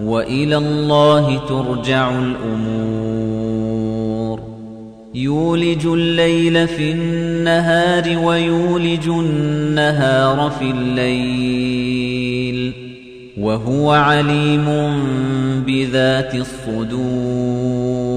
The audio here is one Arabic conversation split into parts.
وإلى الله ترجع الأمور. يولج الليل في النهار ويولج النهار في الليل. وهو عليم بذات الصدور.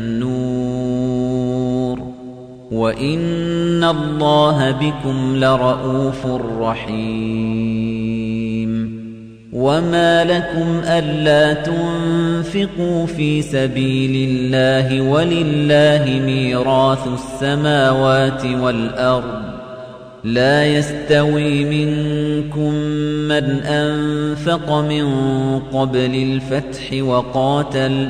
وإن الله بكم لرؤوف رحيم وما لكم ألا تنفقوا في سبيل الله ولله ميراث السماوات والأرض لا يستوي منكم من أنفق من قبل الفتح وقاتل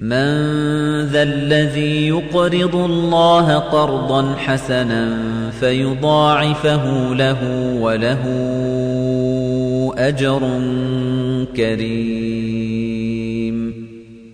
من ذا الذي يقرض الله قرضا حسنا فيضاعفه له وله أجر كريم.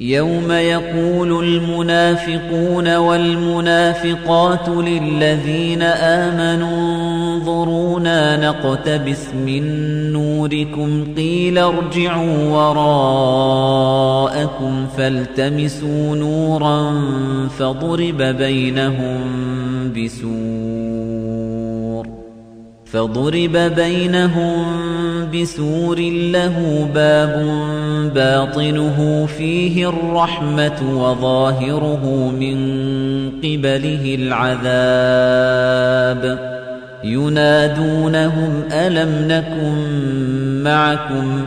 يوم يقول المنافقون والمنافقات للذين آمنوا انظرونا نقتبس من نوركم قيل ارجعوا وراءكم فالتمسوا نورا فضرب بينهم بسور فضرب بينهم بسور له باب باطنه فيه الرحمة وظاهره من قبله العذاب. ينادونهم ألم نكن معكم؟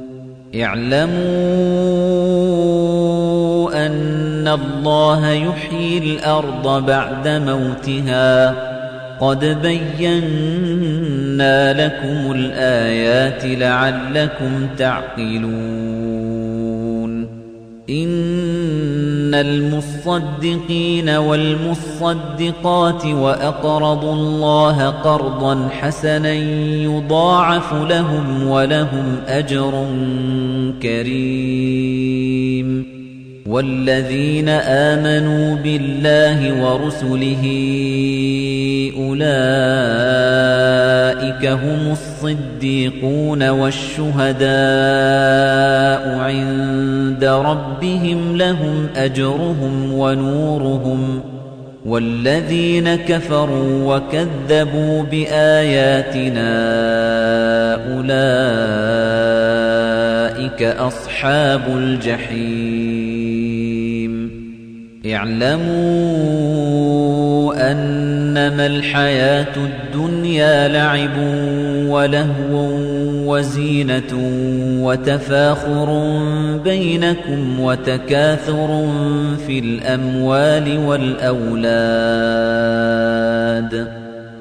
اعلموا أن الله يحيي الأرض بعد موتها. قد بينا لكم الآيات لعلكم تعقلون. إن المصدقين والمصدقات وأقرضوا الله قرضا حسنا يضاعف لهم ولهم أجر كريم والذين آمنوا بالله ورسله أولئك هم الصديقون والشهداء عند ربهم لهم أجرهم ونورهم والذين كفروا وكذبوا بآياتنا أولئك أصحاب الجحيم اعلموا أنما الحياة الدنيا لعب ولهو وزينة وتفاخر بينكم وتكاثر في الأموال والأولاد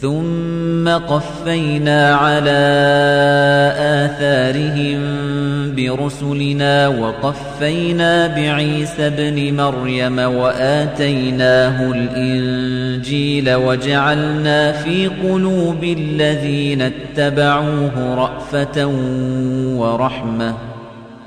ثُمَّ قَفَّيْنَا عَلَى آثَارِهِم بِرُسُلِنَا وَقَفَّيْنَا بِعِيسَى ابْنِ مَرْيَمَ وَآتَيْنَاهُ الْإِنجِيلَ وَجَعَلْنَا فِي قُلُوبِ الَّذِينَ اتَّبَعُوهُ رَأْفَةً وَرَحْمَةً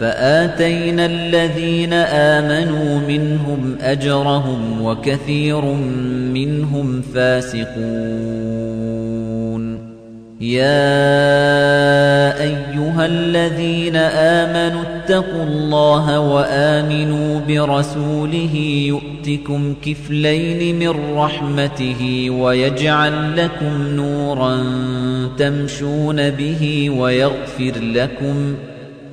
فآتينا الذين آمنوا منهم أجرهم وكثير منهم فاسقون. يا أيها الذين آمنوا اتقوا الله وآمنوا برسوله يؤتكم كفلين من رحمته ويجعل لكم نورا تمشون به ويغفر لكم ۖ